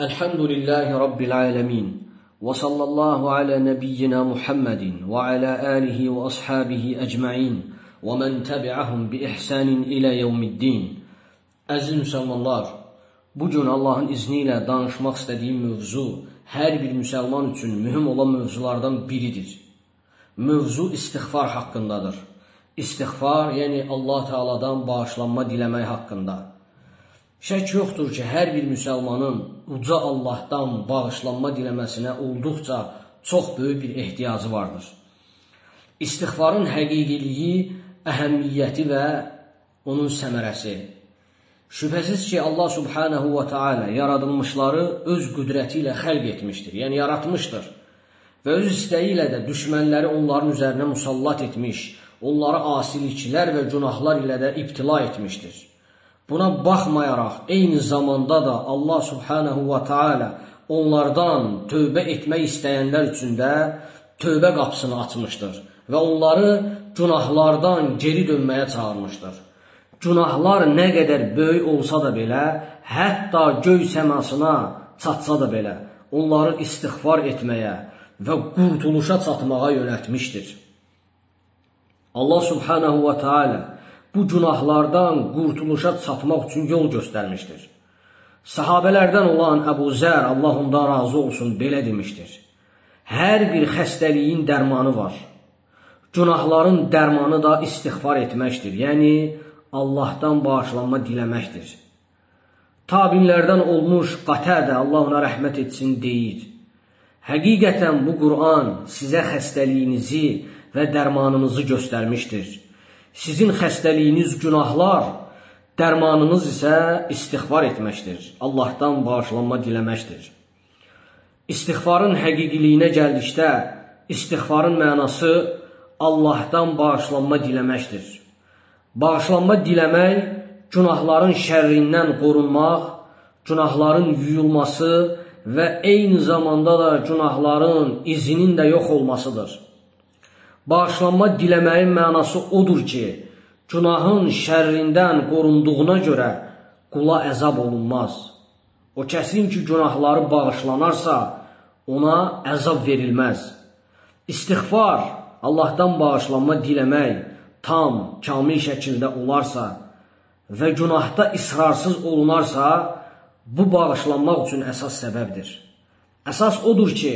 الحمد لله رب العالمين وصلى الله على نبينا محمد وعلى آله وأصحابه أجمعين ومن تبعهم بإحسان إلى يوم الدين Əziz müsəlmanlar, bugün Allahın izni ilə danışmaq istədiyim mövzu hər bir müsəlman üçün mühüm olan mövzulardan biridir. Mövzu istighfar haqqındadır. İstighfar, yəni Allah Teala'dan bağışlanma diləmək haqqında. Şək yoxdur ki, hər bir müsəlmanın uca Allahdan bağışlanma diləməsinə olduqca çox böyük bir ehtiyacı vardır. İstighfarın həqiqiliyi, əhəmiyyəti və onun səmərəsi. Şübhəsiz ki, Allah subhanahu və teala yaradılmışları öz qüdrəti ilə xəlq etmişdir, yəni yaratmışdır. Və öz istəyi ilə də düşmənləri onların üzərinə musallat etmiş, onları asiliklər və günahlar ilə də ibtila etmişdir. Buna baxmayaraq, eyni zamanda da Allah subhanahu və teala onlardan tövbə etmək istəyənlər üçün də tövbə qapısını açmışdır və onları günahlardan geri dönməyə çağırmışdır. Günahlar nə qədər böyük olsa da belə, hətta göy səmasına çatsa da belə, onları istighfar etməyə və qurtuluşa çatmağa yönəltmişdir. Allah subhanahu və teala bu günahlardan qurtuluşa çatmaq üçün yol göstərmişdir. Sahabələrdən olan Əbu Zər, Allah ondan razı olsun, belə demişdir. Hər bir xəstəliyin dərmanı var. Günahların dərmanı da istighfar etməkdir. Yəni Allahdan bağışlanma diləməkdir. Tabinlərdən olmuş Qatədə, Allah ona rəhmət etsin, deyir. Həqiqətən bu Qur'an sizə xəstəliyinizi və dərmanınızı göstərmişdir. Sizin xəstəliyiniz günahlar, dərmanınız isə istighfar etməkdir. Allahdan bağışlanma diləməkdir. İstighfarın həqiqiliyinə gəldikdə, istighfarın mənası Allahdan bağışlanma diləməkdir. Bağışlanma diləmək, günahların şərrindən qorunmaq, günahların yuyulması və eyni zamanda da günahların izinin də yox olmasıdır. Bağışlanma diləməyin mənası odur ki, günahın şərrindən qorunduğuna görə qula əzab olunmaz. O kəsin ki, günahları bağışlanarsa, ona əzab verilməz. İstighfar, Allahdan bağışlanma diləmək tam, kamil şəkildə olarsa və günahda israrsız olunarsa, bu bağışlanmaq üçün əsas səbəbdir. Əsas odur ki,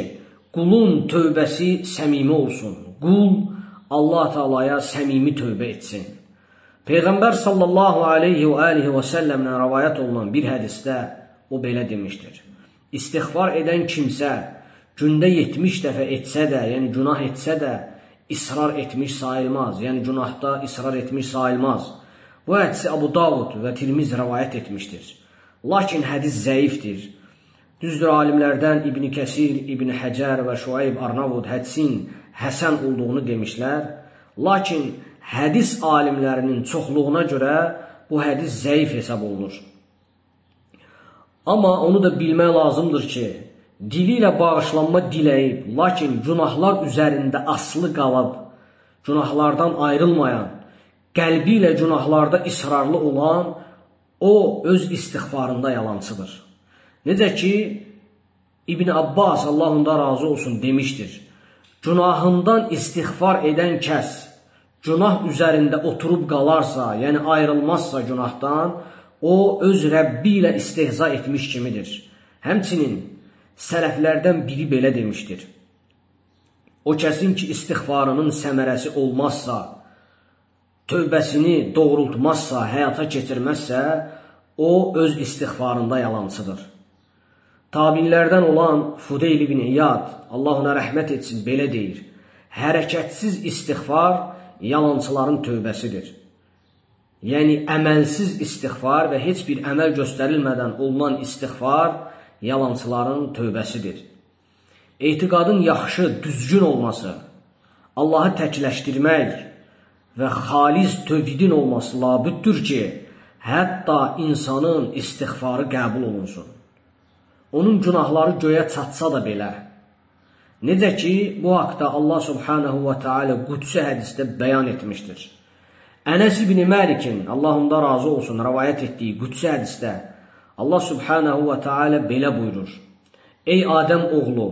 qulun tövbəsi səmimi olsun. Qul Allah Taalaya səmimi tövbə etsin. Peyğəmbər sallallahu alayhi və alihi və səlləmdən rivayet olunan bir hədisdə o belə demişdir. İstighfar edən kimsə gündə 70 dəfə etsə də, yəni günah etsə də israr etmiş sayılmaz. Yəni günahda israr etmiş sayılmaz. Bu hədisi Abu Davud və Tirmiz rivayet etmişdir. Lakin hədis zəifdir. Düzdür, alimlərdən İbn Kəsir, İbn Həcər və Şuayb Arnavud hədisin həsən olduğunu demişlər. Lakin hədis alimlərinin çoxluğuna görə bu hədis zəif hesab olunur. Amma onu da bilmək lazımdır ki, dili ilə bağışlanma diləyib, lakin günahlar üzərində asılı qalıb, günahlardan ayrılmayan, qəlbi ilə günahlarda israrlı olan, o öz istighfarında yalancıdır. Necə ki, İbn Abbas, Allah ondan razı olsun, demişdir. Günahından istighfar edən kəs, günah üzərində oturub qalarsa, yəni ayrılmazsa günahdan, o öz Rəbbi ilə istehza etmiş kimidir. Həmçinin sələflərdən biri belə demişdir. O kəsin ki, istighfarının səmərəsi olmazsa, tövbəsini doğrultmazsa, həyata keçirməzsə, o öz istighfarında yalancıdır. Tabinlərdən olan Fudeyl ibn İyad, Allah ona rəhmət etsin, belə deyir. Hərəkətsiz istighfar yalancıların tövbəsidir. Yəni, əməlsiz istighfar və heç bir əməl göstərilmədən olunan istighfar yalancıların tövbəsidir. Etiqadın yaxşı, düzgün olması, Allahı təkləşdirmək və xalis tövhidin olması labüddür ki, hətta insanın istighfarı qəbul olunsun. Onun günahları göyə çatsa da belə. Necə ki, bu haqda Allah subhanahu və teala qudsi hədisdə bəyan etmişdir. Ənəs ibn Məlikin, Allah onda razı olsun, rəvayət etdiyi qudsi hədisdə Allah subhanahu və teala belə buyurur. Ey Adəm oğlu,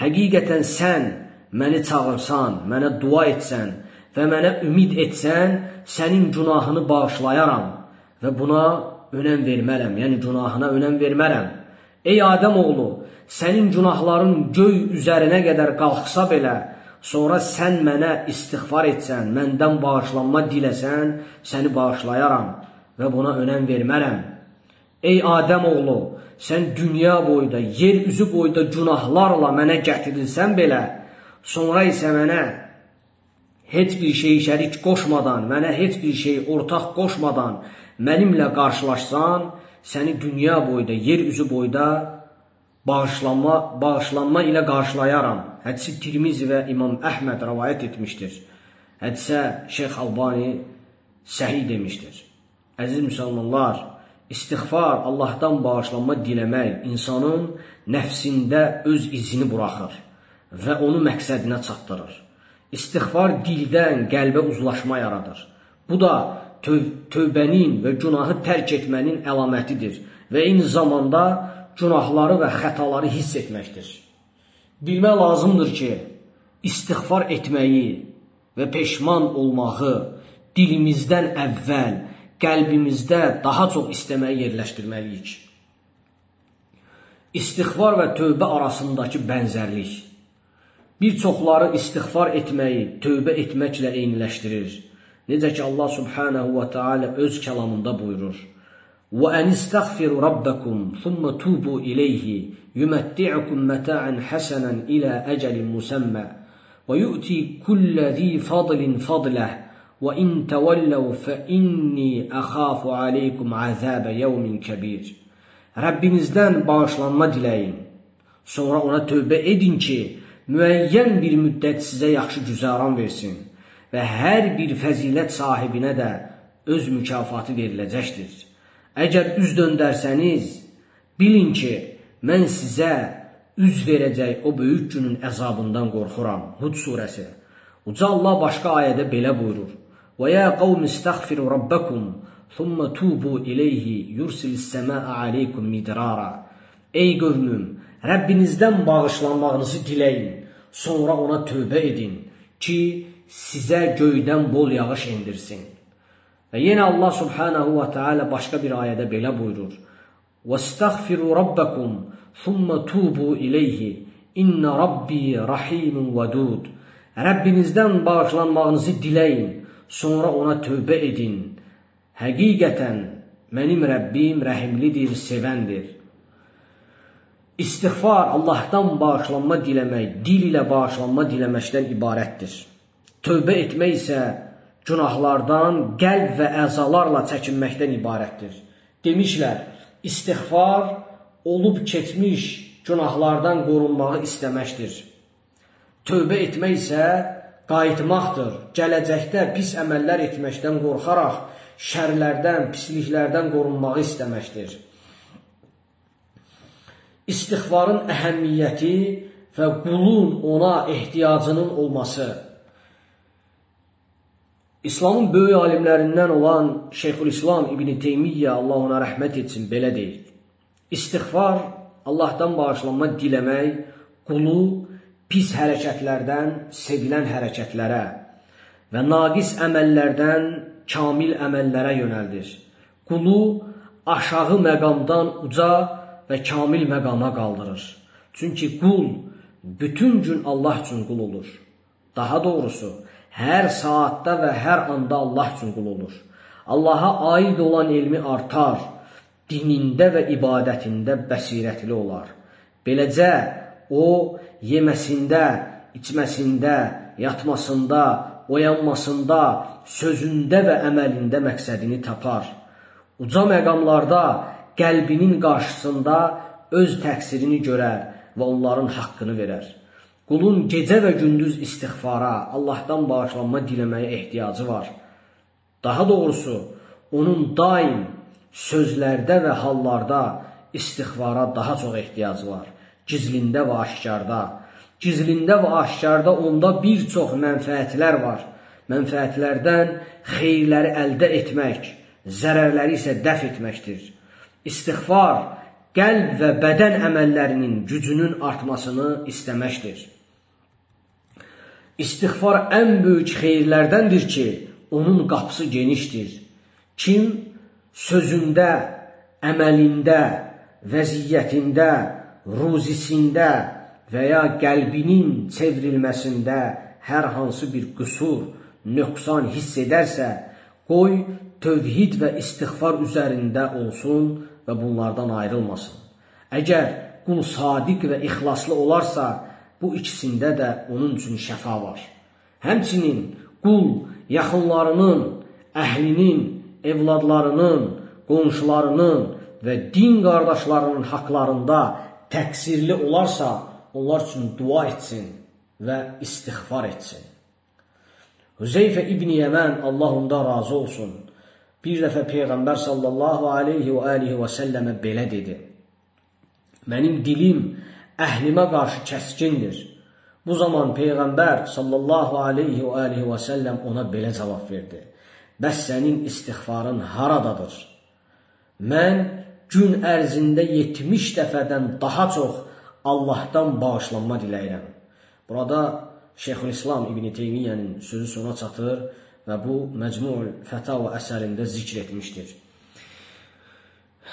həqiqətən sən məni çağırsan, mənə dua etsən və mənə ümid etsən, sənin günahını bağışlayaram və buna önəm vermərəm, yəni günahına önəm vermərəm. Ey Adəm oğlu, sənin günahların göy üzərinə qədər qalxsa belə, sonra sən mənə istighfar etsən, məndən bağışlanma diləsən, səni bağışlayaram və buna önəm vermərəm. Ey Adəm oğlu, sən dünya boyda, yer üzü boyda günahlarla mənə gətirilsən belə, sonra isə mənə heç bir şey şərik qoşmadan, mənə heç bir şey ortaq qoşmadan mənimlə qarşılaşsan, səni dünya boyda, yer üzü boyda bağışlanma, bağışlanma ilə qarşılayaram. Hədisi Tirmizi və İmam Əhməd rəvayət etmişdir. Hədisə Şeyx Albani səhih demişdir. Əziz müsəlmanlar, İstighfar, Allahdan bağışlanma diləmək insanın nəfsində öz izini buraxır və onu məqsədinə çatdırır. İstighfar dildən qəlbə uzlaşma yaradır. Bu da töv tövbənin və günahı tərk etmənin əlamətidir və eyni zamanda günahları və xətaları hiss etməkdir. Bilmək lazımdır ki, istighfar etməyi və peşman olmağı dilimizdən əvvəl qəlbimizdə daha çox istəməyi yerləşdirməliyik. İstighfar və tövbə arasındakı bənzərlik. Bir çoxları istighfar etməyi tövbə etməklə eyniləşdirir. Necə ki Allah subhanahu və taala öz kəlamında buyurur: "Və enistaghfiru rabbakum thumma tubu ilayhi yumatti'ukum mata'an hasanan ila ajalin musamma və yu'ti kulli zi fadlin fadlah və in tawallaw fa inni akhafu alaykum azaba yawmin kabir." Rəbbinizdən bağışlanma diləyin. Sonra ona tövbə edin ki, müəyyən bir müddət sizə yaxşı güzəran versin və hər bir fəzilət sahibinə də öz mükafatı veriləcəkdir. Əgər üz döndərsəniz, bilin ki, mən sizə üz verəcək o böyük günün əzabından qorxuram. Hud surəsi. Uca Allah başqa ayədə belə buyurur. Və ya qavm istəğfiru rabbakum, thumma tubu ileyhi yursilis səmaa aleykum midrara. Ey qövmüm, Rəbbinizdən bağışlanmağınızı diləyin, sonra ona tövbə edin ki, sizə göydən bol yağış indirsin. Və yenə Allah subhanahu və taala başqa bir ayədə belə buyurur: "Vəstəğfiru rabbakum, thumma tubu ilayhi, inna rabbi rahimun vedud." Rəbbinizdən bağışlanmağınızı diləyin, sonra ona tövbə edin. Həqiqətən mənim Rəbbim rəhimlidir, sevəndir. İstighfar Allahdan bağışlanma diləmək, dil ilə bağışlanma diləməkdən ibarətdir. Tövbə etmək isə günahlardan qəlb və əzalarla çəkinməkdən ibarətdir. Demişlər, istighfar olub keçmiş günahlardan qorunmağı istəməkdir. Tövbə etmək isə qayıtmaqdır. Gələcəkdə pis əməllər etməkdən qorxaraq şərlərdən, pisliklərdən qorunmağı istəməkdir. İstighfarın əhəmiyyəti və qulun ona ehtiyacının olması. İslamın böyük alimlərindən olan Şeyxülislam İbn Teymiyyə Allah ona rəhmət etsin belə deyir. İstighfar Allahdan bağışlanma diləmək qulu pis hərəkətlərdən sevilən hərəkətlərə və naqis əməllərdən kamil əməllərə yönəldir. Qulu aşağı məqamdan uca və kamil məqama qaldırır. Çünki qul bütün gün Allah üçün qul olur. Daha doğrusu, hər saatda və hər anda Allah üçün qul olur. Allaha aid olan elmi artar, dinində və ibadətində bəsirətli olar. Beləcə, o yeməsində, içməsində, yatmasında, oyanmasında, sözündə və əməlində məqsədini tapar. Uca məqamlarda qəlbinin qarşısında öz təqsirini görər və onların haqqını verər. Qulun gecə və gündüz istighfara, Allahdan bağışlanma diləməyə ehtiyacı var. Daha doğrusu, onun daim sözlərdə və hallarda istighfara daha çox ehtiyacı var gizlində və aşkarda. Gizlində və aşkarda onda bir çox mənfəətlər var. Mənfəətlərdən xeyirləri əldə etmək, zərərləri isə dəf etməkdir. İstiğfar qəlb və bədən əməllərinin gücünün artmasını istəməkdir. İstiğfar ən böyük xeyirlərdəndir ki, onun qapısı genişdir. Kim sözündə, əməlində, vəziyyətində, ruzisində və ya qəlbinin çevrilməsində hər hansı bir qüsur, nöqsan hiss edərsə, qoy tövhid və istiğfar üzərində olsun və bunlardan ayrılmasın. Əgər qul sadiq və ixlaslı olarsa, bu ikisində də onun üçün şəfa var. Həmçinin qul yaxınlarının, əhlinin, evladlarının, qonşularının və din qardaşlarının haqlarında təqsirli olarsa, onlar üçün dua etsin və istiğfar etsin. Hüzeyfə İbn Yəmən Allah ondan razı olsun. Bir dəfə Peyğəmbər sallallahu aleyhi və alihi və səlləmə belə dedi. Mənim dilim əhlimə qarşı kəskindir. Bu zaman Peyğəmbər sallallahu aleyhi və alihi və səlləm ona belə cavab verdi. Bəs sənin istiğfarın haradadır? Mən gün ərzində 70 dəfədən daha çox Allahdan bağışlanma diləyirəm. Burada Şeyxülislam İbn Teymiyyənin sözü sona çatır və bu Məcmu'l Fətava əsərində zikr etmişdir.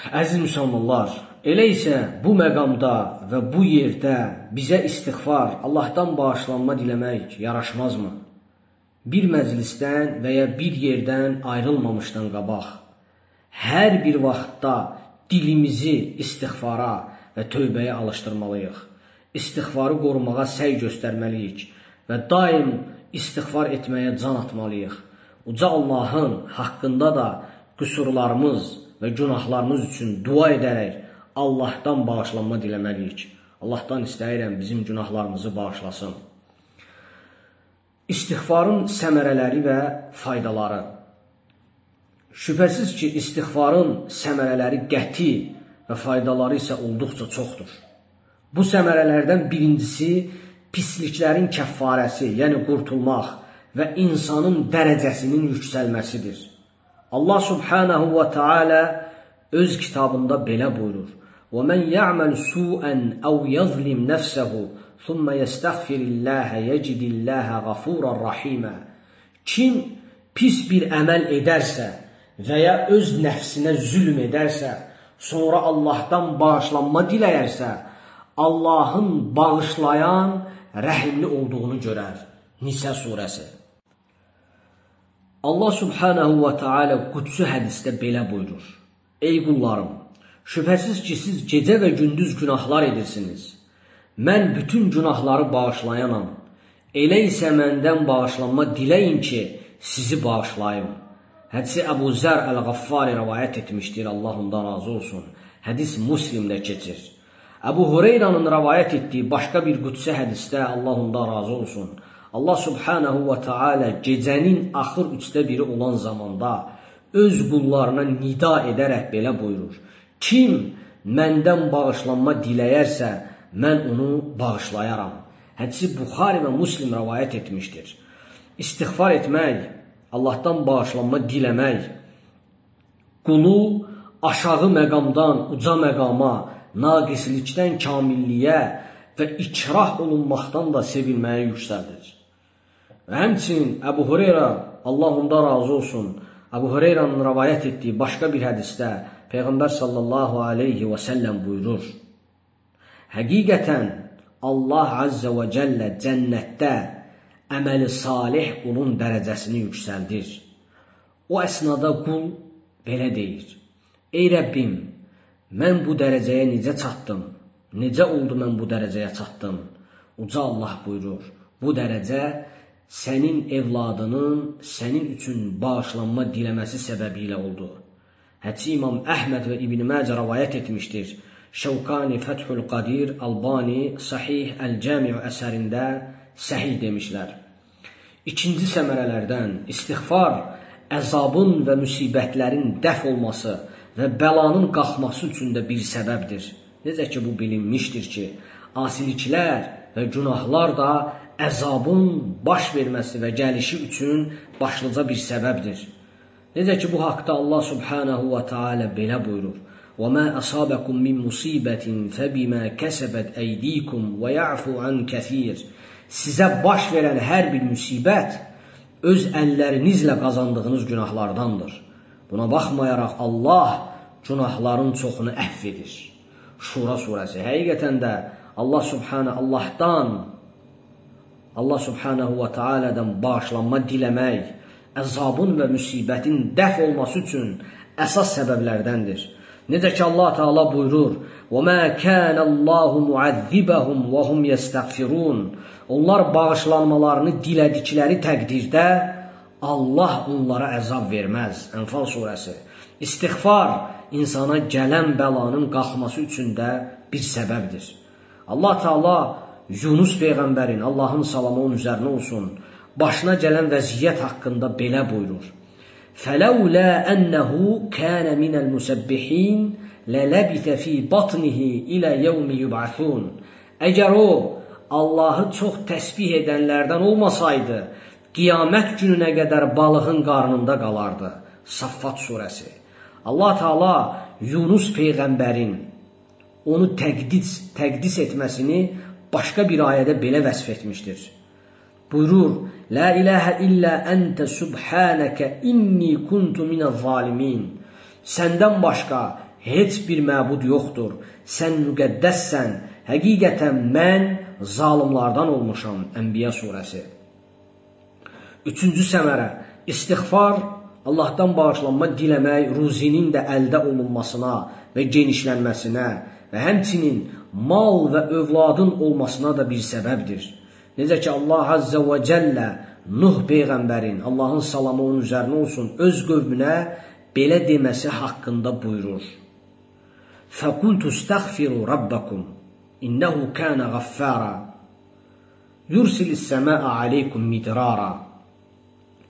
Əziz müsəlmanlar, elə isə bu məqamda və bu yerdə bizə istighfar, Allahdan bağışlanma diləmək yaraşmazmı? Bir məclisdən və ya bir yerdən ayrılmamışdan qabaq hər bir vaxtda dilimizi istighfara və tövbəyə alışdırmalıyıq. İstighfarı qorumağa səy göstərməliyik və daim istighfar etməyə can atmalıyıq uca Allahın haqqında da qüsurlarımız və günahlarımız üçün dua edərək Allahdan bağışlanma diləməliyik. Allahdan istəyirəm bizim günahlarımızı bağışlasın. İstighfarın səmərələri və faydaları. Şübhəsiz ki, istighfarın səmərələri qəti və faydaları isə olduqca çoxdur. Bu səmərələrdən birincisi pisliklərin kəffarəsi, yəni qurtulmaq və insanın dərəcəsinin yüksəlməsidir. Allah subhanahu və taala öz kitabında belə buyurur: "Və men ya'mal su'an aw yazlim nafsahu thumma yastaghfirillaha yajidillaha ghafurar rahima." Kim pis bir əməl edərsə və ya öz nəfsinə zülm edərsə, sonra Allahdan bağışlanma diləyərsə, Allahın bağışlayan, rəhimli olduğunu görər. Nisə surəsi Allah subhanahu və taala qudsi hədisdə belə buyurur: Ey qullarım, şübhəsiz ki, siz gecə və gündüz günahlar edirsiniz. Mən bütün günahları bağışlayanam. Elə isə məndən bağışlanma diləyin ki, sizi bağışlayım. Hədisi Əbu Zər Əl-Qaffari rivayət etmişdir, Allah ondan razı olsun. Hədis Müslimdə keçir. Əbu Hureyranın rivayət etdiyi başqa bir qudsi hədisdə Allah ondan razı olsun. Allah subhanahu və taala gecənin axır üçdə biri olan zamanda öz qullarına nida edərək belə buyurur: Kim məndən bağışlanma diləyərsə, mən onu bağışlayaram. Hədisi Buxari və Müslim rivayət etmişdir. İstighfar etmək, Allahdan bağışlanma diləmək, qulu aşağı məqamdan uca məqama, naqislikdən kamilliyə və ikrah olunmaqdan da sevilməyə yüksəldir. Həmçinin Əbu Hureyra, Allah ondan razı olsun, Əbu Hureyranın rəvayət etdiyi başqa bir hədisdə Peyğəmbər sallallahu aleyhi və səlləm buyurur. Həqiqətən Allah Azza və Cəllə cənnətdə əməli salih qulun dərəcəsini yüksəldir. O əsnada qul belə deyir. Ey Rəbbim, mən bu dərəcəyə necə çatdım? Necə oldu mən bu dərəcəyə çatdım? Uca Allah buyurur. Bu dərəcə sənin evladının sənin üçün bağışlanma diləməsi səbəbilə oldu. Həci İmam Əhməd və İbn Məcə rivayət etmişdir. Şəvkani Fəthül Qadir Albani Sahih Əl-Cəmi əsərində səhih demişlər. İkinci səmərələrdən istighfar əzabın və müsibətlərin dəf olması və bəlanın qalxması üçün də bir səbəbdir. Necə ki bu bilinmişdir ki, asiliklər və günahlar da əzabın baş verməsi və gəlişi üçün başlıca bir səbəbdir. Necə ki bu haqqda Allah subhanahu və taala belə buyurur: "Və ma asabakum min musibatin febima kasabat aydikum və ya'fu an kəsir." Sizə baş verən hər bir müsibət öz əllərinizlə qazandığınız günahlardandır. Buna baxmayaraq Allah günahların çoxunu əfv edir. Şura surəsi həqiqətən də Allah subhanahu Allahdan Allah subhanahu və teala'dan bağışlanma diləmək əzabın və müsibətin dəf olması üçün əsas səbəblərdəndir. Necə ki Allah Taala buyurur: "Və ma kana Allahu muazzibahum və hum yestəğfirun." Onlar bağışlanmalarını dilədikləri təqdirdə Allah onlara əzab verməz. Ənfal surəsi. İstiğfar insana gələn bəlanın qalxması üçün də bir səbəbdir. Allah Taala Yunus peyğəmbərin Allahın salamı onun üzərinə olsun, başına gələn vəziyyət haqqında belə buyurur. فلولا أنه كان من المسبحين للبث في بطنه إلى يوم يبعثون Əgər o Allahı çox təsbih edənlərdən olmasaydı, qiyamət gününə qədər balığın qarnında qalardı. Saffat surəsi. Allah Taala Yunus peyğəmbərin onu təqdis, təqdis etməsini başqa bir ayədə belə vəsf etmişdir. Buyurur: La ilahe illa ente subhaneke inni kuntu minez zalimin. Səndən başqa heç bir məbud yoxdur. Sən müqəddəssən. Həqiqətən mən zalimlardan olmuşam. Ənbiya surəsi. Üçüncü səmərə istighfar Allahdan bağışlanma diləmək ruzinin də əldə olunmasına və genişlənməsinə və həmçinin mal və övladın olmasına da bir səbəbdir. Necə ki Allah Azza və Cəllə Nuh peyğəmbərin Allahın salamı onun üzərinə olsun öz qövmünə belə deməsi haqqında buyurur. Fəqultu istəğfiru rabbakum innehu kana ghaffara yursilis səmaa aleykum midrara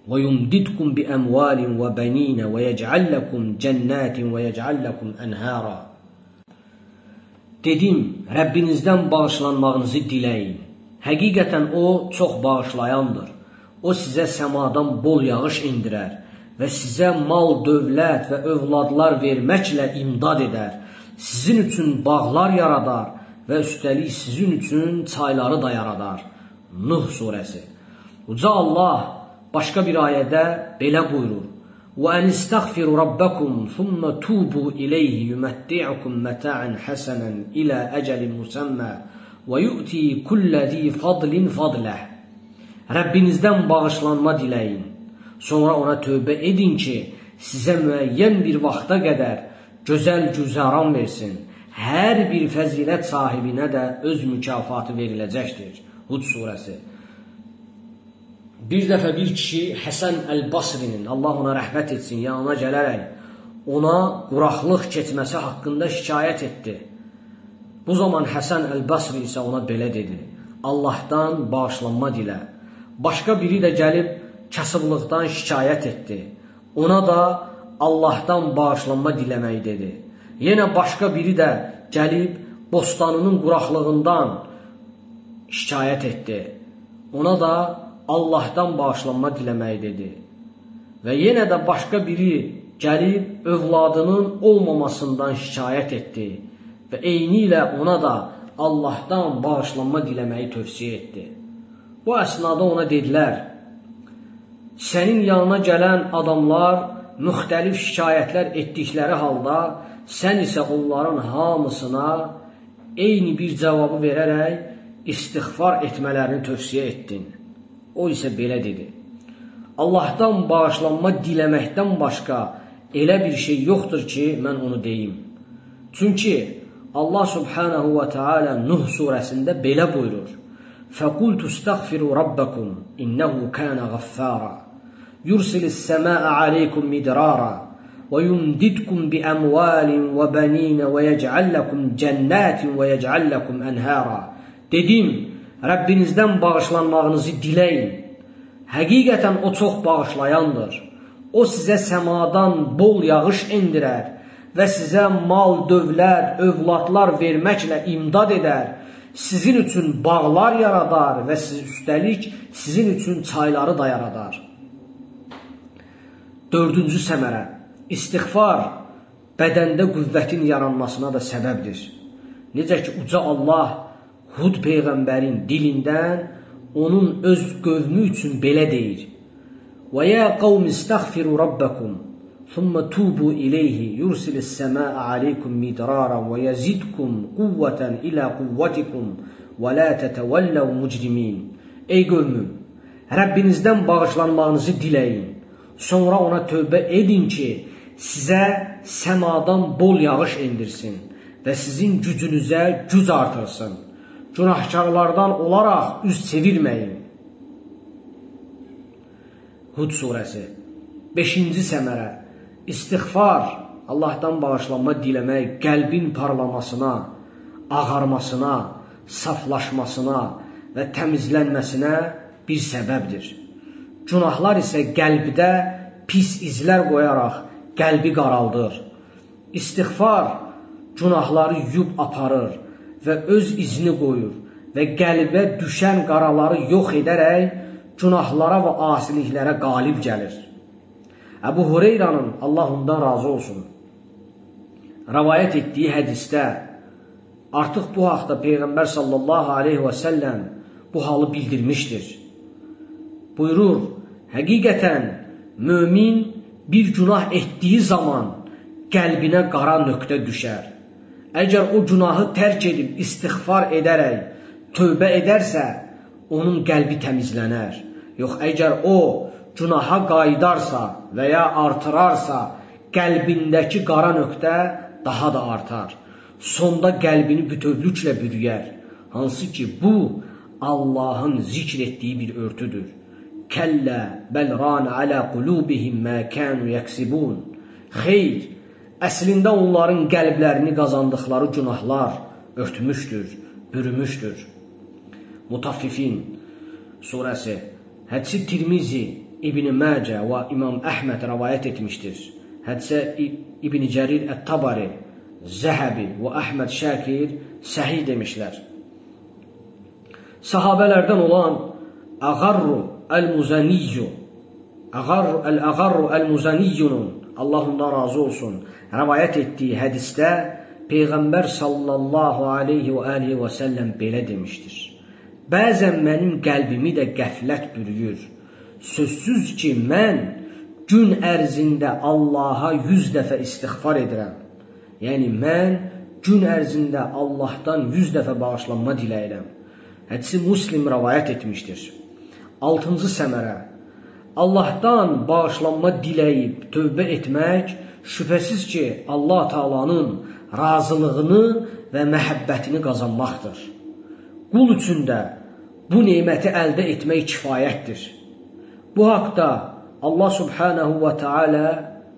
və yumdidkum bi əmvalin və bəninə və yəc'al lakum cennatin və yəc'al lakum ənhara Dedim, Rəbbinizdən bağışlanmağınızı diləyin. Həqiqətən o çox bağışlayandır. O sizə səmadan bol yağış indirər və sizə mal, dövlət və övladlar verməklə imdad edər. Sizin üçün bağlar yaradar və üstəlik sizin üçün çayları da yaradar. Nuh surəsi. Uca Allah başqa bir ayədə belə buyurur: "Və en istəğfiru rabbakum thumma tubu ilayhi yumatti'ukum mata'an hasanan ila ajalin musamma" və yu'ti kulləzi fadlin fadləh. Rəbbinizdən bağışlanma diləyin. Sonra ona tövbə edin ki, sizə müəyyən bir vaxta qədər gözəl güzaran versin. Hər bir fəzilət sahibinə də öz mükafatı veriləcəkdir. Hud surəsi. Bir dəfə bir kişi Həsən Əl-Basrinin, Allah ona rəhmət etsin, yanına gələrək ona quraqlıq keçməsi haqqında şikayət etdi. Bu zaman Həsən Əl-Basri isə ona belə dedi: Allahdan bağışlanma dilə. Başqa biri də gəlib kasıblıqdan şikayət etdi. Ona da Allahdan bağışlanma diləmək dedi. Yenə başqa biri də gəlib bostanının quraqlığından şikayət etdi. Ona da Allahdan bağışlanma diləmək dedi. Və yenə də başqa biri gəlib övladının olmamasından şikayət etdi və eyni ilə ona da Allahdan bağışlanma diləməyi tövsiyə etdi. Bu əsnada ona dedilər, sənin yanına gələn adamlar müxtəlif şikayətlər etdikləri halda, sən isə onların hamısına eyni bir cavabı verərək istighfar etmələrini tövsiyə etdin. O isə belə dedi, Allahdan bağışlanma diləməkdən başqa elə bir şey yoxdur ki, mən onu deyim. Çünki Allah subhanahu və teala Nuh surəsində belə buyurur. Fəqultu istəğfiru rabbakum innehu kana ghaffara yursilis səmaa aleykum midrara və yumdidkum bi əmvalin və bənin və yec'al lakum cennatin və yec'al lakum anhara. Dedim, Rəbbinizdən bağışlanmağınızı diləyin. Həqiqətən o çox bağışlayandır. O sizə səmadan bol yağış endirər və sizə mal, dövlət, övladlar verməklə imdad edər. Sizin üçün bağlar yaradar və siz üstəlik sizin üçün çayları da yaradar. Dördüncü səmərə. İstighfar bədəndə qüvvətin yaranmasına da səbəbdir. Necə ki uca Allah Hud peyğəmbərin dilindən onun öz qövmü üçün belə deyir: "Və ya qavm istəğfiru rabbakum thumma tubu ilayhi yursilis samaa alaykum midrara və yazidkum quwwatan ila quwwatikum və la tatawallaw mujrimin." Ey qövmüm, Rəbbinizdən bağışlanmağınızı diləyin. Sonra ona tövbə edin ki, sizə səmadan bol yağış endirsin və sizin gücünüzə güc artırsın günahkarlardan olaraq üz çevirməyin. Hud surəsi 5-ci səmərə İstiğfar, Allahdan bağışlanma diləmək qəlbin parlamasına, ağarmasına, saflaşmasına və təmizlənməsinə bir səbəbdir. Günahlar isə qəlbdə pis izlər qoyaraq qəlbi qaraldır. İstiğfar günahları yub aparır və öz izini qoyur və qəlbə düşən qaraları yox edərək günahlara və asiliklərə qalib gəlir. Əbu Hureyranın Allah ondan razı olsun. Rəvayət etdiyi hədisdə artıq bu haqda Peyğəmbər sallallahu aleyhi və səlləm bu halı bildirmişdir. Buyurur, həqiqətən mömin bir günah etdiyi zaman qəlbinə qara nöqtə düşər Əgər o günahı tərk edib istighfar edərək tövbə edərsə, onun qəlbi təmizlənər. Yox, əgər o günaha qayıdarsa və ya artırarsa, qəlbindəki qara nöqtə daha da artar. Sonda qəlbini bütövlüklə bürüyər. Hansı ki, bu Allahın zikr etdiyi bir örtüdür. Kəllə bəl ran alə qulubihim mə kənu yəksibun. Xeyr, Əslində onların qəlblərini qazandıqları günahlar örtmüşdür, bürümüşdür. Mutaffifin surəsi Hədisi Tirmizi, İbn Məcə və İmam Əhməd rəvayət etmişdir. Hədisə İbn Cərir Ət-Tabari, Zəhəbi və Əhməd Şakir səhih demişlər. Sahabələrdən olan Ağarru Əl-Muzaniyyu Ağarru Əl-Ağarru Əl-Muzaniyyunun Allah ondan razı olsun, rəvayət etdiyi hədisdə Peyğəmbər sallallahu aleyhi və alihi və səlləm belə demişdir. Bəzən mənim qəlbimi də qəflət bürüyür. Sözsüz ki, mən gün ərzində Allaha 100 dəfə istighfar edirəm. Yəni mən gün ərzində Allahdan 100 dəfə bağışlanma diləyirəm. Hədisi Muslim rəvayət etmişdir. 6-cı səmərə Allahdan bağışlanma diləyib tövbə etmək şübhəsiz ki, Allah Taala'nın razılığını və məhəbbətini qazanmaqdır. Qul üçün də bu neməti əldə etmək kifayətdir. Bu haqda Allah Subhanahu va Taala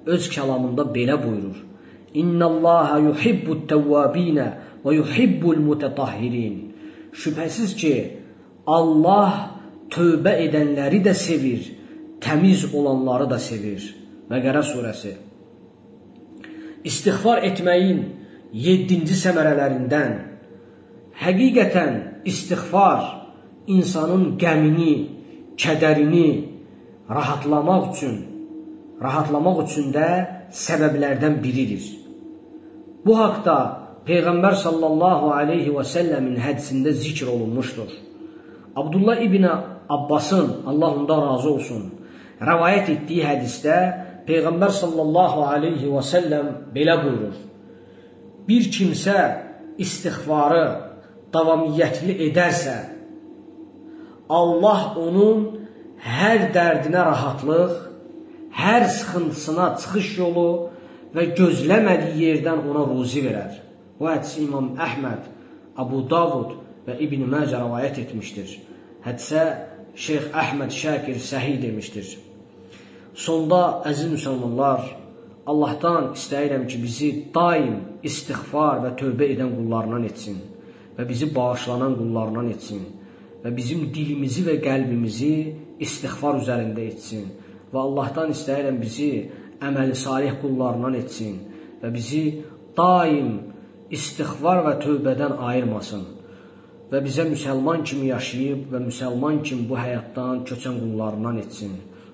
öz kəlamında belə buyurur: İnnallaha yuhibbut-tawwabin və yuhibbul-mutatahhirin. Şübhəsiz ki, Allah tövbə edənləri də sevir təmiz olanları da sevir. Bəqərə surəsi. İstighfar etməyin 7-ci səmərələrindən həqiqətən istighfar insanın qəmini, kədərini rahatlamaq üçün, rahatlamaq üçün də səbəblərdən biridir. Bu haqda Peyğəmbər sallallahu aleyhi və səlləmin hədisində zikr olunmuşdur. Abdullah ibn Abbasın, Allah ondan razı olsun, rəvayət etdiyi hədisdə Peyğəmbər sallallahu aleyhi və səlləm belə buyurur. Bir kimsə istighfarı davamiyyətli edərsə, Allah onun hər dərdinə rahatlıq, hər sıxıntısına çıxış yolu və gözləmədiyi yerdən ona ruzi verər. Bu hədisi İmam Əhməd, Abu Davud və İbn Məcə rəvayət etmişdir. Hədisə Şeyx Əhməd Şakir səhih demişdir. Sonda əziz müsəlmanlar, Allahdan istəyirəm ki, bizi daim istighfar və tövbə edən qullarından etsin və bizi bağışlanan qullarından etsin və bizim dilimizi və qəlbimizi istighfar üzərində etsin və Allahdan istəyirəm bizi əməli salih qullarından etsin və bizi daim istighfar və tövbədən ayırmasın və bizə müsəlman kimi yaşayıb və müsəlman kimi bu həyatdan köçən qullarından etsin.